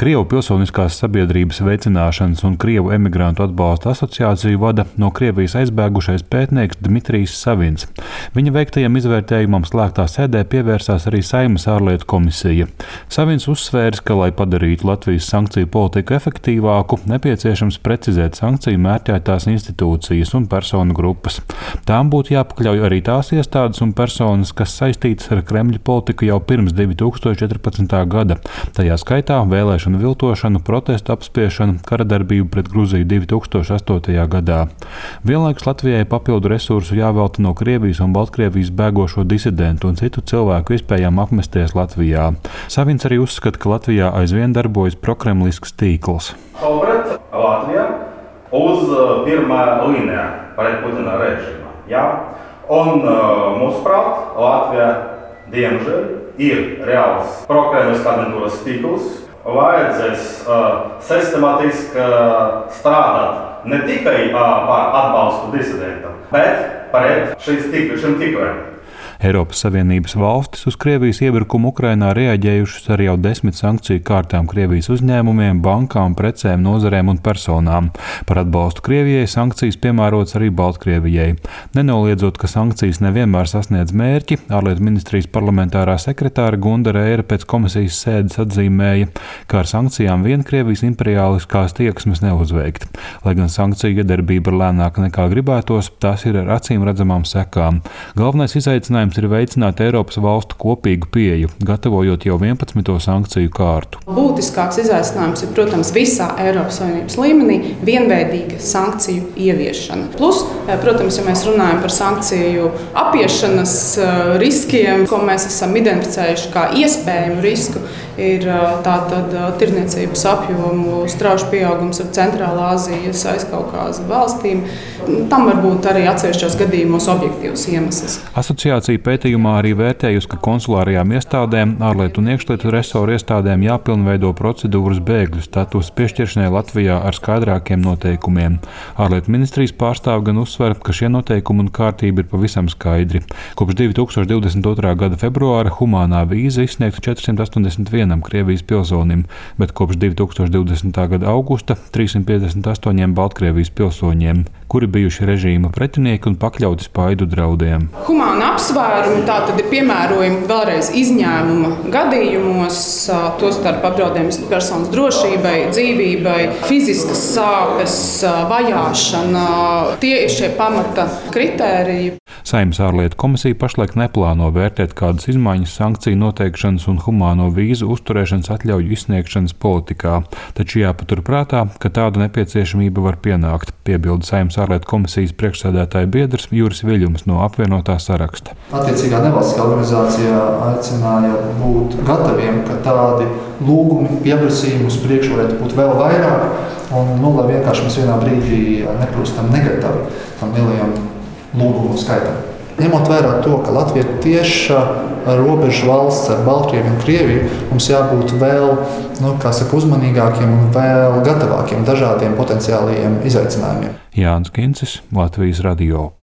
Krievu pilsoniskās sabiedrības veicināšanas un Krievu emigrantu atbalsta asociāciju vada no Krievijas aizbēgušais pētnieks Dmitrijs Savins. Viņa veiktajam izvērtējumam slēgtā sēdē pievērsās arī Saimas ārlietu komisija. Savins uzsvērs, ka, lai padarītu Latvijas sankciju politiku efektīvāku, nepieciešams precizēt sankciju mērķētās institūcijas un personu grupas. Tām būtu jāpakļauj arī tās iestādes un personas, kas saistītas ar Kremļa politiku jau pirms 2014. gada, tajā skaitā vēlēšanu viltošanu, protestu apspiešanu, kara darbību pret Gruziju 2008. gadā. Vienlaikus Latvijai papildu resursu jāvelta no Krievijas un Baltkrievijas bēgošo disidentu un citu cilvēku iespējām apmesties Latvijā. Savins arī uzskata, ka Latvijā aizvien darbojas prokremlisks tīkls. Uz pirmā līnija pret Putina režīmu. Ja? Un mūsuprāt, Latvijā diemžēl ir reāls prokremlisks aģentūras tīkls. Vajadzēs uh, sistemātiski uh, strādāt ne tikai uh, par atbalstu disidentam, bet pret šīs tik, šim tikliem. Eiropas Savienības valstis uz Krievijas iebrukumu Ukrainā reaģējušas ar jau desmit sankciju kārtām Krievijas uzņēmumiem, bankām, precēm, nozarēm un personām. Par atbalstu Krievijai sankcijas piemērotas arī Baltkrievijai. Nenoliedzot, ka sankcijas nevienmēr sasniedz mērķi, ārlietu ministrijas parlamentārā sekretāra Gunda Reira pēc komisijas sēdes atzīmēja, ka ar sankcijām vien Krievijas imperiāliskās tieksmes neuzveikt. Lai gan sankciju iedarbība ir lēnāka nekā gribētos, tās ir ar acīm redzamām sekām. Galvenais izaicinājums ir veicināt Eiropas valstu kopīgu pieeju, gatavojot jau 11. sankciju kārtu. Būtiskāks izaicinājums ir, protams, visā Eiropas Savienības līmenī vienveidīga sankciju ieviešana. Plus, protams, ja mēs runājam par sankciju apiešanas riskiem, ko mēs esam identificējuši kā iespējamu risku, ir tātad tirniecības apjomu strauji pieaugums ar Centrālā Azijas, aizkaukāza valstīm. Tam var būt arī atsevišķos gadījumos objektīvs iemesls. Asociācija pētījumā arī vērtējusi, ka konsulārajām iestādēm, ārlietu un iekšlietu resoru iestādēm jāpilnveido procedūras bēgļu status piešķiršanai Latvijā ar skaidrākiem noteikumiem. Ārlietu ministrijas pārstāv gan uzsver, ka šie noteikumi un kārtība ir pavisam skaidri. Kopš 2022. gada februāra humānā vīza izsniegta 481 Krievijas pilsonim, bet kopš 2020. gada augusta 358 Baltkrievijas pilsoņiem, kuri bijuši režīma pretinieki un pakļauti spaidu draudiem. Humāna apsvērumi tātad ir piemērojami vēlreiz izņēmuma gadījumos, tostarp apdraudējums personas drošībai, dzīvībai, fiziskas sāpes, vajāšana. Tie ir šie pamata kritēriji. Saimnes ārlietu komisija pašlaik neplāno vērtēt kādas izmaiņas sankciju noteikšanas un humāno vīzu uzturēšanas atļauju izsniegšanas politikā, taču jāpaturprātā, ka tāda nepieciešamība var pienākt, piebilda Saimnes ārlietu komisijas priekšsēdētāja biedrs Juris Viļņums no apvienotā saraksta. Attiecīgā nevalstiskā organizācijā aicināja būt gataviem, ka tādi lūgumi, pieprasījumi uz priekšu varētu būt vēl vairāk, un nu, lai vienkārši mēs vienā brīdī nekļūstam negatavi tam lielajam lūgumu skaitam. Ņemot vērā to, ka Latvija ir tieša robeža valsts ar Baltkrieviju un Krieviju, mums jābūt vēl nu, saka, uzmanīgākiem un vēl gatavākiem dažādiem potenciāliem izaicinājumiem. Jānis Kincis, Latvijas Radio.